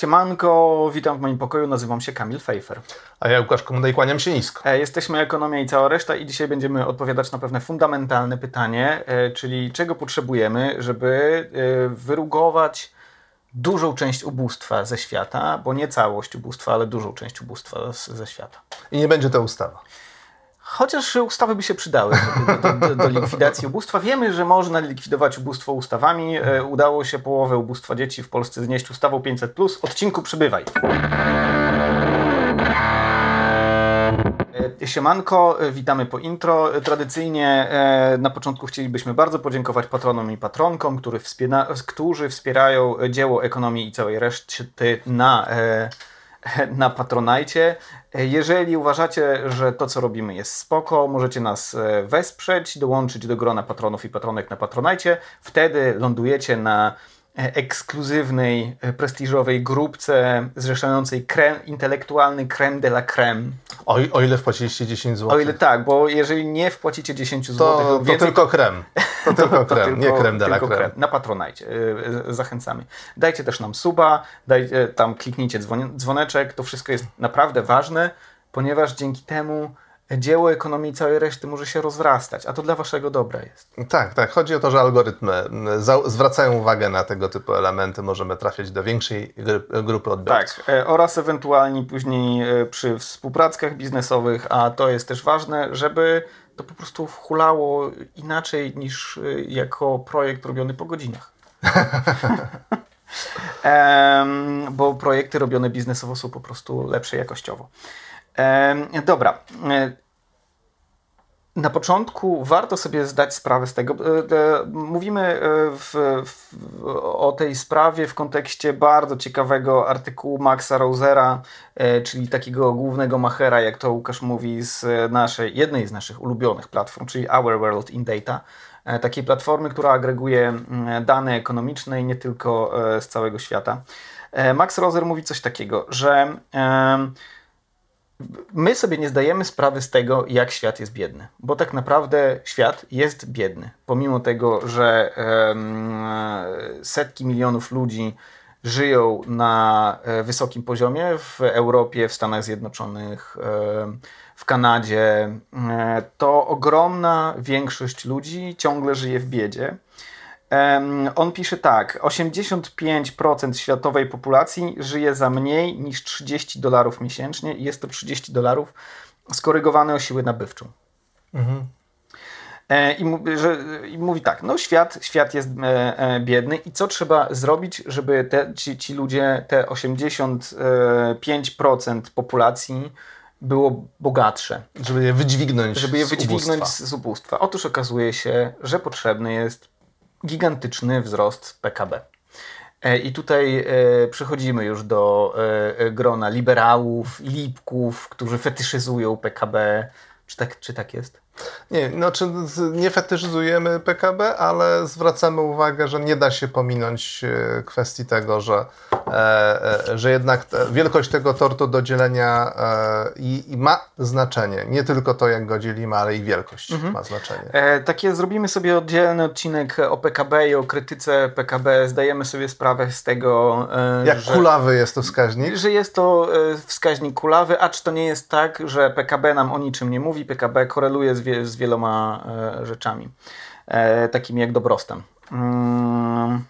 Siemanko, witam w moim pokoju, nazywam się Kamil Fejfer. A ja Łukasz Komunda i kłaniam się nisko. E, jesteśmy Ekonomia i cała reszta i dzisiaj będziemy odpowiadać na pewne fundamentalne pytanie, e, czyli czego potrzebujemy, żeby e, wyrugować dużą część ubóstwa ze świata, bo nie całość ubóstwa, ale dużą część ubóstwa ze świata. I nie będzie to ustawa. Chociaż ustawy by się przydały do, do, do, likwidacji ubóstwa. Wiemy, że można likwidować ubóstwo ustawami. E, udało się połowę ubóstwa dzieci w Polsce znieść ustawą 500. Odcinku przybywaj. E, siemanko, e, witamy po intro. Tradycyjnie na początku chcielibyśmy bardzo podziękować patronom i patronkom, którzy, wspiera, którzy wspierają dzieło ekonomii i całej reszty na na Patronajcie. Jeżeli uważacie, że to, co robimy jest spoko, możecie nas e, wesprzeć, dołączyć do grona patronów i patronek na Patronajcie. Wtedy lądujecie na ekskluzywnej, e, prestiżowej grupce zrzeszającej krem, intelektualny creme de la creme. O, o ile wpłaciliście 10 zł? O ile tak, bo jeżeli nie wpłacicie 10 zł, to, to, więcej... tylko krem. To, to tylko krem, to nie creme de la creme. creme. Na Patronajcie. E, zachęcamy. Dajcie też nam suba, dajcie, tam kliknijcie dzwoneczek. To wszystko jest naprawdę ważne, ponieważ dzięki temu dzieło ekonomii całej reszty może się rozrastać, a to dla waszego dobra jest. Tak, tak. Chodzi o to, że algorytmy zwracają uwagę na tego typu elementy, możemy trafiać do większej grupy odbiorców. Tak, e, oraz ewentualnie później e, przy współprackach biznesowych, a to jest też ważne, żeby to po prostu whulało inaczej niż e, jako projekt robiony po godzinach. bo projekty robione biznesowo są po prostu lepsze jakościowo. Dobra. E, na początku warto sobie zdać sprawę z tego. E, e, mówimy w, w, o tej sprawie w kontekście bardzo ciekawego artykułu Maxa Rosera, czyli takiego głównego machera, jak to Łukasz mówi, z naszej, jednej z naszych ulubionych platform, czyli Our World in Data. Takiej platformy, która agreguje dane ekonomiczne i nie tylko z całego świata. Max Roser mówi coś takiego, że my sobie nie zdajemy sprawy z tego, jak świat jest biedny, bo tak naprawdę świat jest biedny. Pomimo tego, że setki milionów ludzi żyją na e, wysokim poziomie w Europie, w Stanach Zjednoczonych, w Kanadzie, e, to ogromna większość ludzi ciągle żyje w biedzie. On pisze tak: 85% światowej populacji żyje za mniej niż 30 dolarów miesięcznie i jest to 30 dolarów skorygowane o siłę nabywczą. Mhm. E, I, mówi, że, I mówi tak, no świat, świat jest e, e, biedny i co trzeba zrobić, żeby te, ci, ci ludzie, te 85% populacji było bogatsze. Żeby je wydźwignąć, żeby je wydźwignąć z, z ubóstwa. Otóż okazuje się, że potrzebny jest gigantyczny wzrost PKB. E, I tutaj e, przechodzimy już do e, grona liberałów, lipków, którzy fetyszyzują PKB. Czy tak, czy tak jest? Nie, znaczy nie fetyszyzujemy PKB, ale zwracamy uwagę, że nie da się pominąć kwestii tego, że E, e, że jednak wielkość tego tortu do dzielenia e, i, i, ma znaczenie. Nie tylko to, jak go dzielimy, ale i wielkość mhm. ma znaczenie. E, takie zrobimy sobie oddzielny odcinek o PKB i o krytyce PKB. Zdajemy sobie sprawę z tego, e, jak że, kulawy jest to wskaźnik. Że jest to e, wskaźnik kulawy, acz to nie jest tak, że PKB nam o niczym nie mówi. PKB koreluje z, wie, z wieloma rzeczami, takimi jak dobrostan. Mm.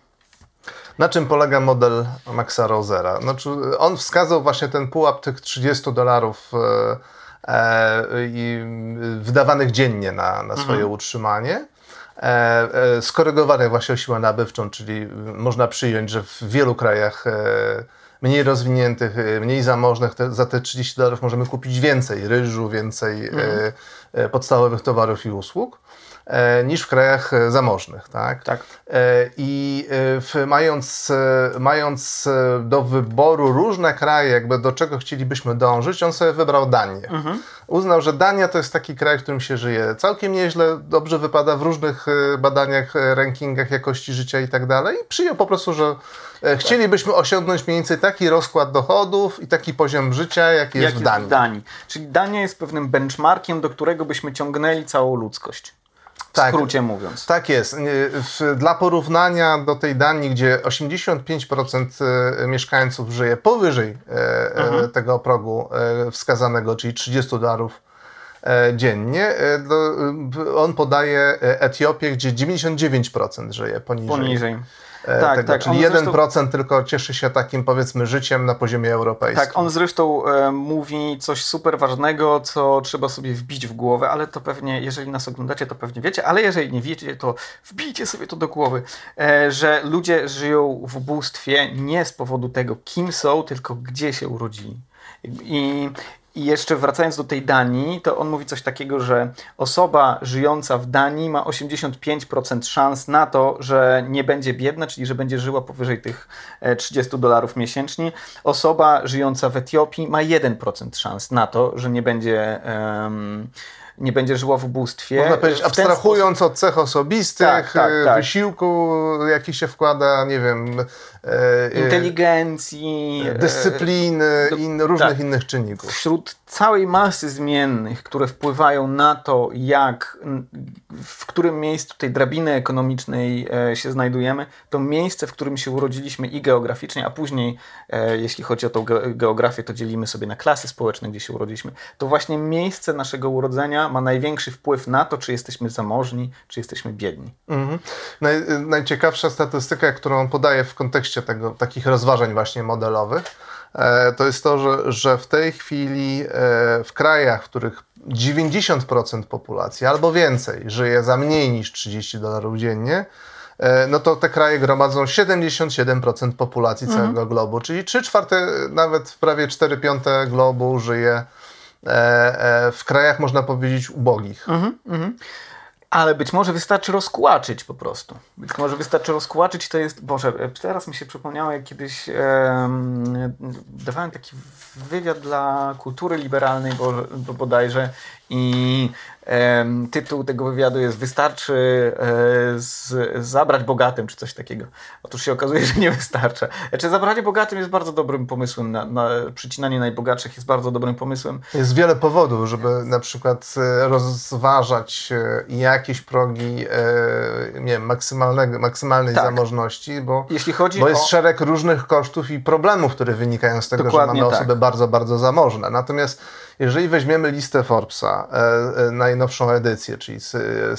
Na czym polega model Maxa Rosera? Znaczy, on wskazał właśnie ten pułap tych 30 dolarów e, e, wydawanych dziennie na, na swoje mhm. utrzymanie. E, e, skorygowany właśnie o siłę nabywczą, czyli można przyjąć, że w wielu krajach e, mniej rozwiniętych, e, mniej zamożnych te, za te 30 dolarów możemy kupić więcej ryżu, więcej mhm. podstawowych towarów i usług. E, niż w krajach e, zamożnych. Tak? tak. E, I w, mając, mając do wyboru różne kraje, jakby do czego chcielibyśmy dążyć, on sobie wybrał Danię. Mhm. Uznał, że Dania to jest taki kraj, w którym się żyje całkiem nieźle, dobrze wypada w różnych badaniach, rankingach jakości życia i tak dalej. I przyjął po prostu, że Chcielibyśmy osiągnąć mniej więcej taki rozkład dochodów i taki poziom życia, jaki jest, w, Danii. w Danii. Czyli Dania jest pewnym benchmarkiem, do którego byśmy ciągnęli całą ludzkość. W tak, skrócie mówiąc. Tak jest. Dla porównania do tej Danii, gdzie 85% e, mieszkańców żyje powyżej e, mhm. tego progu wskazanego, czyli 30 dolarów dziennie, on podaje Etiopię, gdzie 99% żyje poniżej. Poniżej. E, tak, tego, tak. Czyli 1% zresztą... tylko cieszy się takim powiedzmy życiem na poziomie europejskim. Tak, on zresztą e, mówi coś super ważnego, co trzeba sobie wbić w głowę, ale to pewnie, jeżeli nas oglądacie, to pewnie wiecie, ale jeżeli nie wiecie, to wbijcie sobie to do głowy, e, że ludzie żyją w ubóstwie nie z powodu tego, kim są, tylko gdzie się urodzili. I i jeszcze wracając do tej Danii, to on mówi coś takiego, że osoba żyjąca w Danii ma 85% szans na to, że nie będzie biedna, czyli że będzie żyła powyżej tych 30 e, dolarów miesięcznie. Osoba żyjąca w Etiopii ma 1% szans na to, że nie będzie. Um, nie będzie żyła w ubóstwie. Można powiedzieć, abstrahując od cech osobistych, tak, tak, tak. wysiłku, jaki się wkłada, nie wiem, E, e, inteligencji, e, dyscypliny i różnych tak. innych czynników. Wśród całej masy zmiennych, które wpływają na to, jak, w którym miejscu tej drabiny ekonomicznej się znajdujemy, to miejsce, w którym się urodziliśmy i geograficznie, a później, jeśli chodzi o tą geografię, to dzielimy sobie na klasy społeczne, gdzie się urodziliśmy, to właśnie miejsce naszego urodzenia ma największy wpływ na to, czy jesteśmy zamożni, czy jesteśmy biedni. Mhm. Naj, najciekawsza statystyka, którą podaję w kontekście kontekście tego, takich rozważań właśnie modelowych, e, to jest to, że, że w tej chwili e, w krajach, w których 90% populacji albo więcej żyje za mniej niż 30 dolarów dziennie, e, no to te kraje gromadzą 77% populacji mhm. całego globu, czyli 3 czwarte, nawet prawie 4 piąte globu żyje w krajach, można powiedzieć, ubogich. Mhm, mhm. Ale być może wystarczy rozkłaczyć po prostu. Być może wystarczy rozkłaczyć, to jest, Boże, teraz mi się przypomniało, jak kiedyś e, dawałem taki wywiad dla kultury liberalnej, bo, bo bodajże i tytuł tego wywiadu jest Wystarczy e, z, zabrać bogatym, czy coś takiego. Otóż się okazuje, że nie wystarcza. Znaczy, zabranie bogatym jest bardzo dobrym pomysłem, na, na przycinanie najbogatszych jest bardzo dobrym pomysłem. Jest wiele powodów, żeby na przykład e, rozważać e, jakieś progi nie wiem, maksymalnej tak. zamożności, bo, Jeśli chodzi bo jest o... szereg różnych kosztów i problemów, które wynikają z tego, Dokładnie że mamy tak. osoby bardzo, bardzo zamożne. Natomiast jeżeli weźmiemy listę Forbesa, e, e, najnowszą edycję, czyli z,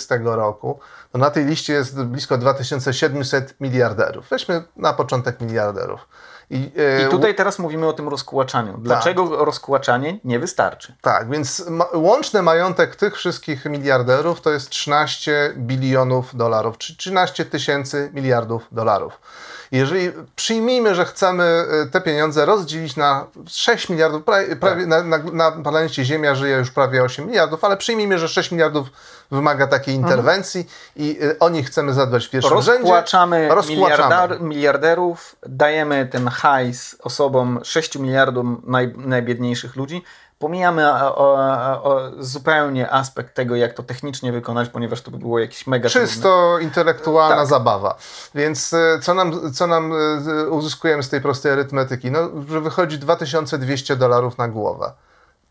z tego roku, to na tej liście jest blisko 2700 miliarderów. Weźmy na początek miliarderów. I, e, I, tutaj teraz mówimy o tym rozkłaczaniu. Dlaczego tak. rozkłaczanie nie wystarczy? Tak, więc ma, łączny majątek tych wszystkich miliarderów to jest 13 bilionów dolarów, czy 13 tysięcy miliardów dolarów. Jeżeli przyjmijmy, że chcemy e, te pieniądze rozdzielić na 6 miliardów, prawie, prawie tak. na, na, na planecie Ziemia żyje już prawie 8 miliardów, ale przyjmijmy, że 6 miliardów wymaga takiej mhm. interwencji mhm. i e, o nich chcemy zadbać w pierwszym Rozkłaczamy rzędzie. Rozkłaczamy miliarderów, dajemy ten hajs osobom 6 miliardom naj, najbiedniejszych ludzi, Pomijamy o, o, o, zupełnie aspekt tego, jak to technicznie wykonać, ponieważ to by było jakieś mega Czysto trudne. intelektualna tak. zabawa. Więc e, co nam, co nam e, uzyskujemy z tej prostej arytmetyki? No, że wychodzi 2200 dolarów na głowę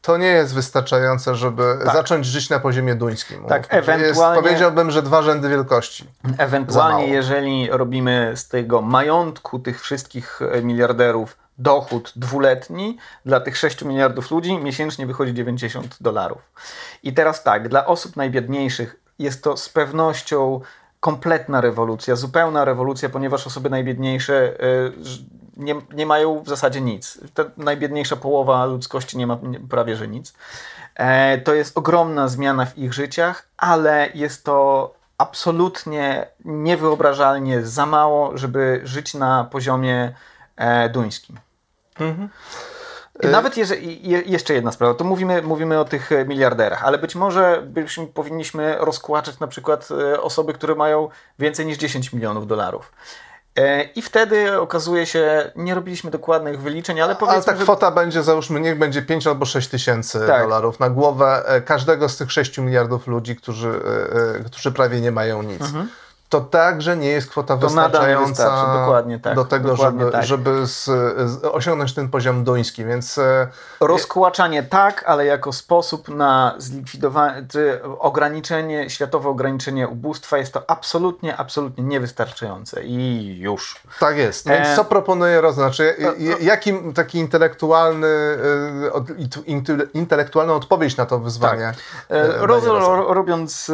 to nie jest wystarczające, żeby tak. zacząć żyć na poziomie duńskim. Tak, ewentualnie, jest, powiedziałbym, że dwa rzędy wielkości. Ewentualnie, jeżeli robimy z tego majątku tych wszystkich miliarderów dochód dwuletni dla tych 6 miliardów ludzi miesięcznie wychodzi 90 dolarów. I teraz tak, dla osób najbiedniejszych jest to z pewnością kompletna rewolucja, zupełna rewolucja, ponieważ osoby najbiedniejsze y, nie, nie mają w zasadzie nic. Ta najbiedniejsza połowa ludzkości nie ma prawie że nic. E, to jest ogromna zmiana w ich życiach, ale jest to absolutnie niewyobrażalnie za mało, żeby żyć na poziomie e, duńskim. Mhm. Nawet jeżeli, jeszcze jedna sprawa, to mówimy, mówimy o tych e, miliarderach, ale być może byśmy, powinniśmy rozkłaczać na przykład e, osoby, które mają więcej niż 10 milionów dolarów. E, I wtedy okazuje się, nie robiliśmy dokładnych wyliczeń, ale powiedzmy. Ale ta kwota że... będzie, załóżmy, niech będzie 5 albo 6 tysięcy tak. dolarów na głowę każdego z tych 6 miliardów ludzi, którzy, którzy prawie nie mają nic. Mhm to także nie jest kwota to wystarczająca dokładnie tak, do tego, żeby, tak. żeby z, z osiągnąć ten poziom duński, więc... E, Rozkłaczanie tak, ale jako sposób na zlikwidowanie, ograniczenie, światowe ograniczenie ubóstwa jest to absolutnie, absolutnie niewystarczające i już. Tak jest, więc e... co proponuje Roz? Znaczy, jakim taki intelektualny, e, intelektualną odpowiedź na to wyzwanie? Tak. Roz, robiąc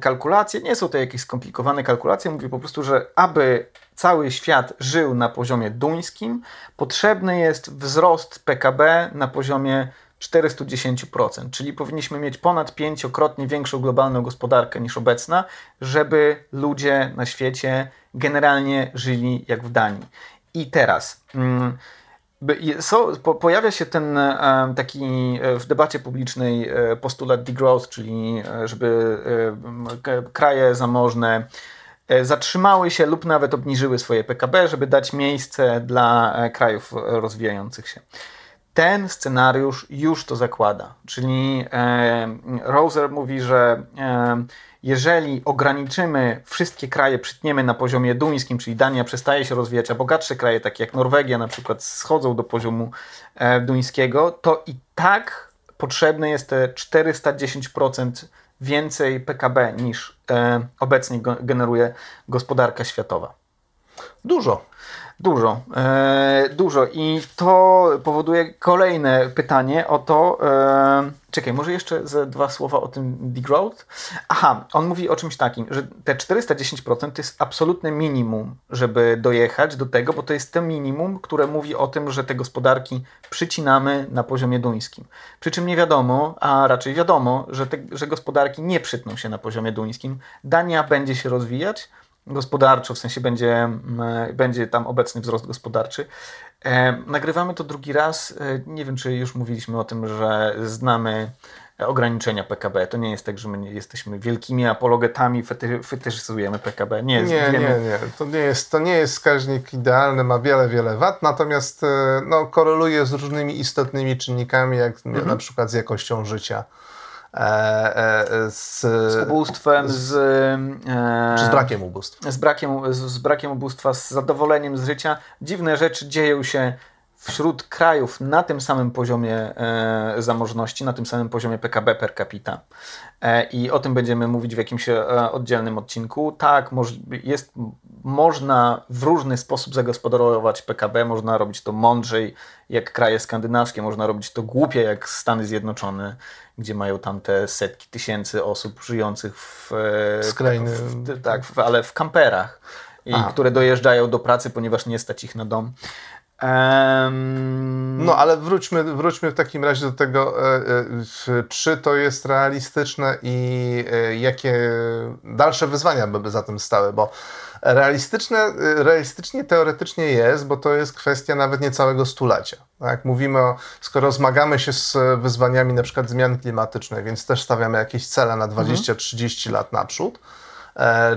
kalkulacje, nie są to jakieś skomplikowane skomplikowane kalkulacje, mówi po prostu, że aby cały świat żył na poziomie duńskim, potrzebny jest wzrost PKB na poziomie 410%, czyli powinniśmy mieć ponad pięciokrotnie większą globalną gospodarkę niż obecna, żeby ludzie na świecie generalnie żyli jak w Danii. I teraz. Mm, so, po, pojawia się ten taki e, w debacie publicznej e, postulat degrowth, czyli e, żeby kraje zamożne zatrzymały się lub nawet obniżyły swoje PKB, żeby dać miejsce dla krajów rozwijających się. Ten scenariusz już to zakłada, czyli Roser mówi, że jeżeli ograniczymy wszystkie kraje, przytniemy na poziomie duńskim, czyli Dania przestaje się rozwijać, a bogatsze kraje, takie jak Norwegia na przykład, schodzą do poziomu e, duńskiego, to i tak potrzebne jest te 410% więcej PKB niż e, obecnie generuje gospodarka światowa. Dużo. Dużo, e, dużo i to powoduje kolejne pytanie o to, e, czekaj, może jeszcze ze dwa słowa o tym degrowth. Aha, on mówi o czymś takim, że te 410% to jest absolutne minimum, żeby dojechać do tego, bo to jest to minimum, które mówi o tym, że te gospodarki przycinamy na poziomie duńskim. Przy czym nie wiadomo, a raczej wiadomo, że, te, że gospodarki nie przytną się na poziomie duńskim. Dania będzie się rozwijać, gospodarczo, w sensie będzie, będzie tam obecny wzrost gospodarczy. E, nagrywamy to drugi raz. E, nie wiem, czy już mówiliśmy o tym, że znamy ograniczenia PKB. To nie jest tak, że my jesteśmy wielkimi apologetami, fety, fetyszyzujemy PKB. Nie, nie, nie, nie. To nie, jest, to nie jest wskaźnik idealny, ma wiele, wiele wad, natomiast e, no, koreluje z różnymi istotnymi czynnikami, jak mhm. na przykład z jakością życia. E, e, z, z ubóstwem, z, e, z brakiem ubóstwa. Z brakiem, z, z brakiem ubóstwa, z zadowoleniem z życia. Dziwne rzeczy dzieją się wśród krajów na tym samym poziomie e, zamożności, na tym samym poziomie PKB per capita. E, I o tym będziemy mówić w jakimś e, oddzielnym odcinku. Tak, jest, można w różny sposób zagospodarować PKB, można robić to mądrzej jak kraje skandynawskie, można robić to głupie jak Stany Zjednoczone, gdzie mają tam te setki tysięcy osób żyjących w, Skrajny... w tak, w, ale w kamperach. I które dojeżdżają do pracy, ponieważ nie stać ich na dom. Um... No, ale wróćmy, wróćmy w takim razie do tego, e, e, czy to jest realistyczne i e, jakie dalsze wyzwania by za tym stały, bo realistyczne, realistycznie, teoretycznie jest, bo to jest kwestia nawet niecałego stulecia. Tak? Mówimy o, skoro zmagamy się z wyzwaniami na przykład zmian klimatycznych, więc też stawiamy jakieś cele na 20-30 mhm. lat naprzód,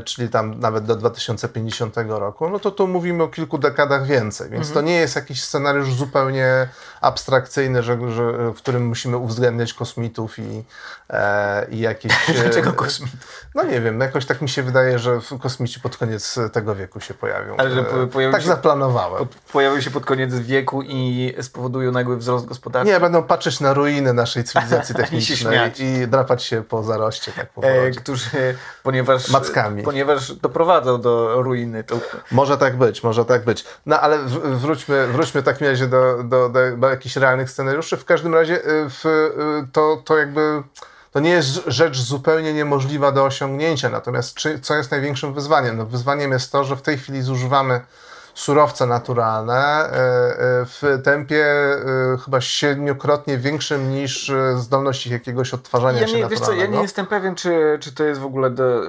czyli tam nawet do 2050 roku, no to tu mówimy o kilku dekadach więcej, więc mhm. to nie jest jakiś scenariusz zupełnie abstrakcyjny, że, że, w którym musimy uwzględniać kosmitów i, e, i jakieś... Dlaczego kosmitów? No nie wiem, jakoś tak mi się wydaje, że kosmici pod koniec tego wieku się pojawią. Ale że e, pojawią tak się, zaplanowałem. Pod, pojawią się pod koniec wieku i spowodują nagły wzrost gospodarczy? Nie, będą patrzeć na ruiny naszej cywilizacji technicznej i, i, drapać się po zaroście, tak po e, Którzy, ponieważ mackami. Ponieważ doprowadzą do ruiny. To... Może tak być, może tak być. No ale wróćmy, wróćmy w takim razie do, do, do, do jakichś realnych scenariuszy. W każdym razie y, w, y, to, to jakby to nie jest rzecz zupełnie niemożliwa do osiągnięcia. Natomiast czy, co jest największym wyzwaniem? No, wyzwaniem jest to, że w tej chwili zużywamy surowce naturalne e, e, w tempie e, chyba siedmiokrotnie większym niż zdolność jakiegoś odtwarzania ja nie, się naturalnego. Co, ja nie jestem pewien, czy, czy to jest w ogóle do,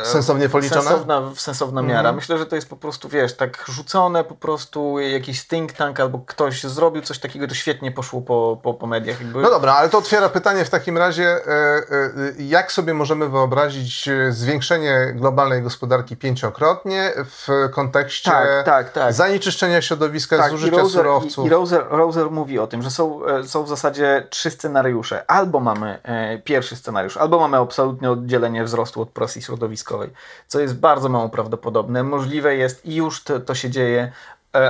e, sensownie policzone? Sensowna, sensowna miara. Mm. Myślę, że to jest po prostu, wiesz, tak rzucone po prostu jakiś think tank albo ktoś zrobił coś takiego, to świetnie poszło po, po, po mediach. Jakby. No dobra, ale to otwiera pytanie w takim razie, jak sobie możemy wyobrazić zwiększenie globalnej gospodarki pięciokrotnie w kontekście tak, tak tak, tak. zanieczyszczenia środowiska, tak, zużycia i Roser, surowców. I, i Roser, Roser mówi o tym, że są, e, są w zasadzie trzy scenariusze. Albo mamy e, pierwszy scenariusz, albo mamy absolutne oddzielenie wzrostu od presji środowiskowej, co jest bardzo mało prawdopodobne. Możliwe jest i już to, to się dzieje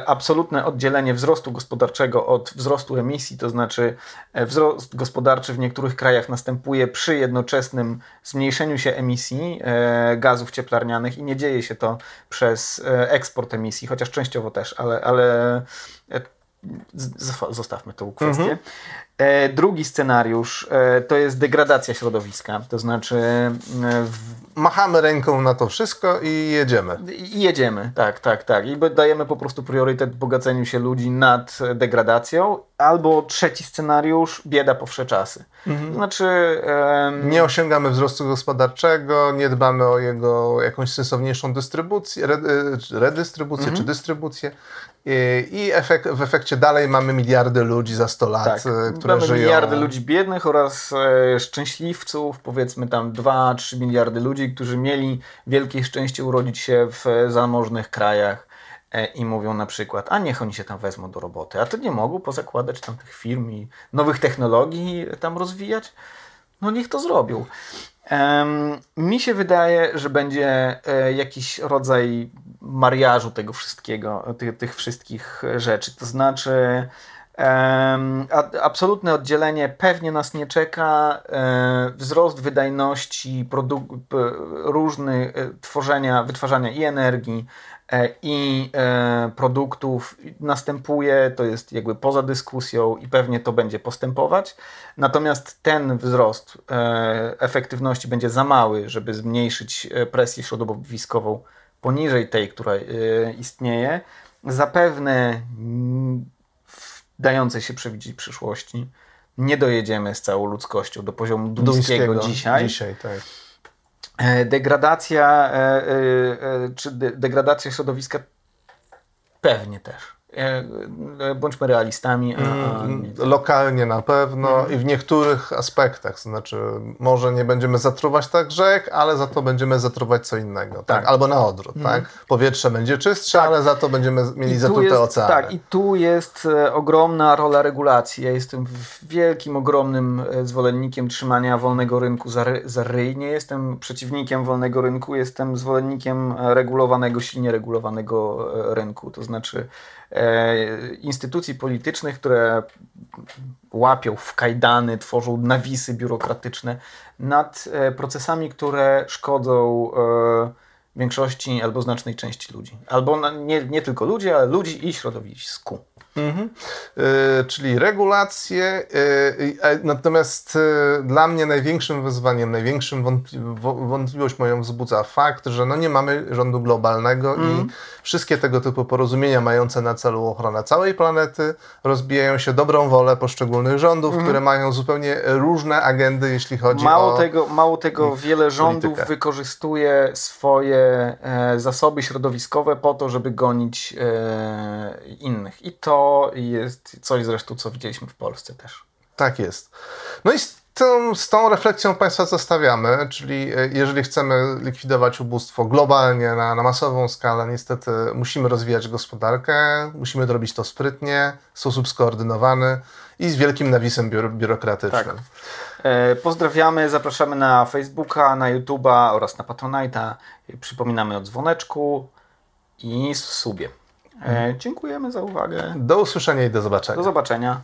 absolutne oddzielenie wzrostu gospodarczego od wzrostu emisji, to znaczy e, wzrost gospodarczy w niektórych krajach następuje przy jednoczesnym zmniejszeniu się emisji e, gazów cieplarnianych i nie dzieje się to przez eksport emisji, chociaż częściowo też, ale, ale zostawmy tą kwestię. Mhm. E, drugi scenariusz e, to jest degradacja środowiska, to znaczy e, w... machamy ręką na to wszystko i jedziemy. I jedziemy, tak, tak, tak. I dajemy po prostu priorytet bogaceniu się ludzi nad degradacją. Albo trzeci scenariusz, bieda po wsze czasy. Mhm. Znaczy... Um... Nie osiągamy wzrostu gospodarczego, nie dbamy o jego jakąś sensowniejszą dystrybucję, redystrybucję mhm. czy dystrybucję i efekt, w efekcie dalej mamy miliardy ludzi za 100 lat, tak. E, które mamy żyją. miliardy ludzi biednych oraz e, szczęśliwców, powiedzmy tam 2-3 miliardy ludzi, którzy mieli wielkie szczęście urodzić się w zamożnych krajach e, i mówią na przykład, a niech oni się tam wezmą do roboty, a to nie mogą pozakładać tam tych firm i nowych technologii tam rozwijać? No niech to zrobią. Um, mi się wydaje, że będzie e, jakiś rodzaj mariażu tego wszystkiego, tych, tych wszystkich rzeczy. To znaczy, um, absolutne oddzielenie pewnie nas nie czeka. E, wzrost wydajności różnych e, tworzenia, wytwarzania i energii, E, i e, produktów następuje, to jest jakby poza dyskusją i pewnie to będzie postępować. Natomiast ten wzrost e, efektywności będzie za mały, żeby zmniejszyć presję środowiskową poniżej tej, która istnieje. Zapewne w dającej się przewidzieć przyszłości nie dojedziemy z całą ludzkością do poziomu duńskiego, duńskiego dzisiaj. dzisiaj tak. E, degradacja, e, e, czy degradacja środowiska pewnie też. E, e, bądźmy realistami. A, a... Mm, lokalnie na pewno mhm. i w niektórych aspektach. Znaczy, może nie będziemy zatruwać tak rzek, ale za to będziemy zatruwać co innego. Tak? tak? Albo na odwrót. Mhm. Tak? Powietrze będzie czystsze, tak. ale za to będziemy mieli zatrute oceany. Tak, i tu jest e, ogromna rola regulacji. Ja jestem wielkim, ogromnym zwolennikiem trzymania wolnego rynku za, ry, za ryj. Nie jestem przeciwnikiem wolnego rynku, jestem zwolennikiem regulowanego, silnie regulowanego rynku. To znaczy instytucji politycznych, które łapią w kajdany, tworzą nawisy biurokratyczne nad e, procesami, które szkodzą e, większości albo znacznej części ludzi. Albo nie, nie tylko ludzi, ale ludzi i środowisku. Mhm. Y, czyli regulacje. Y, natomiast y, dla mnie największym wyzwaniem, największym wątpli wątpliwość moją wzbudza fakt, że no nie mamy rządu globalnego i mhm. wszystkie tego typu porozumienia mające na celu ochronę całej planety rozbijają się dobrą wolę poszczególnych rządów, mhm. które mają zupełnie różne agendy, jeśli chodzi mało o. Tego, mało tego, wiele rządów politykę. wykorzystuje swoje zasoby środowiskowe po to, żeby gonić e, innych. I to jest coś zresztą, co widzieliśmy w Polsce też. Tak jest. No i z tą, z tą refleksją Państwa zostawiamy, czyli e, jeżeli chcemy likwidować ubóstwo globalnie, na, na masową skalę, niestety musimy rozwijać gospodarkę, musimy robić to sprytnie, w sposób skoordynowany i z wielkim nawisem biuro, biurokratycznym. Tak. E, pozdrawiamy, zapraszamy na Facebooka, na YouTube'a oraz na Patronite'a. Przypominamy o dzwoneczku i subie. E, dziękujemy za uwagę. Do usłyszenia i do zobaczenia. Do zobaczenia.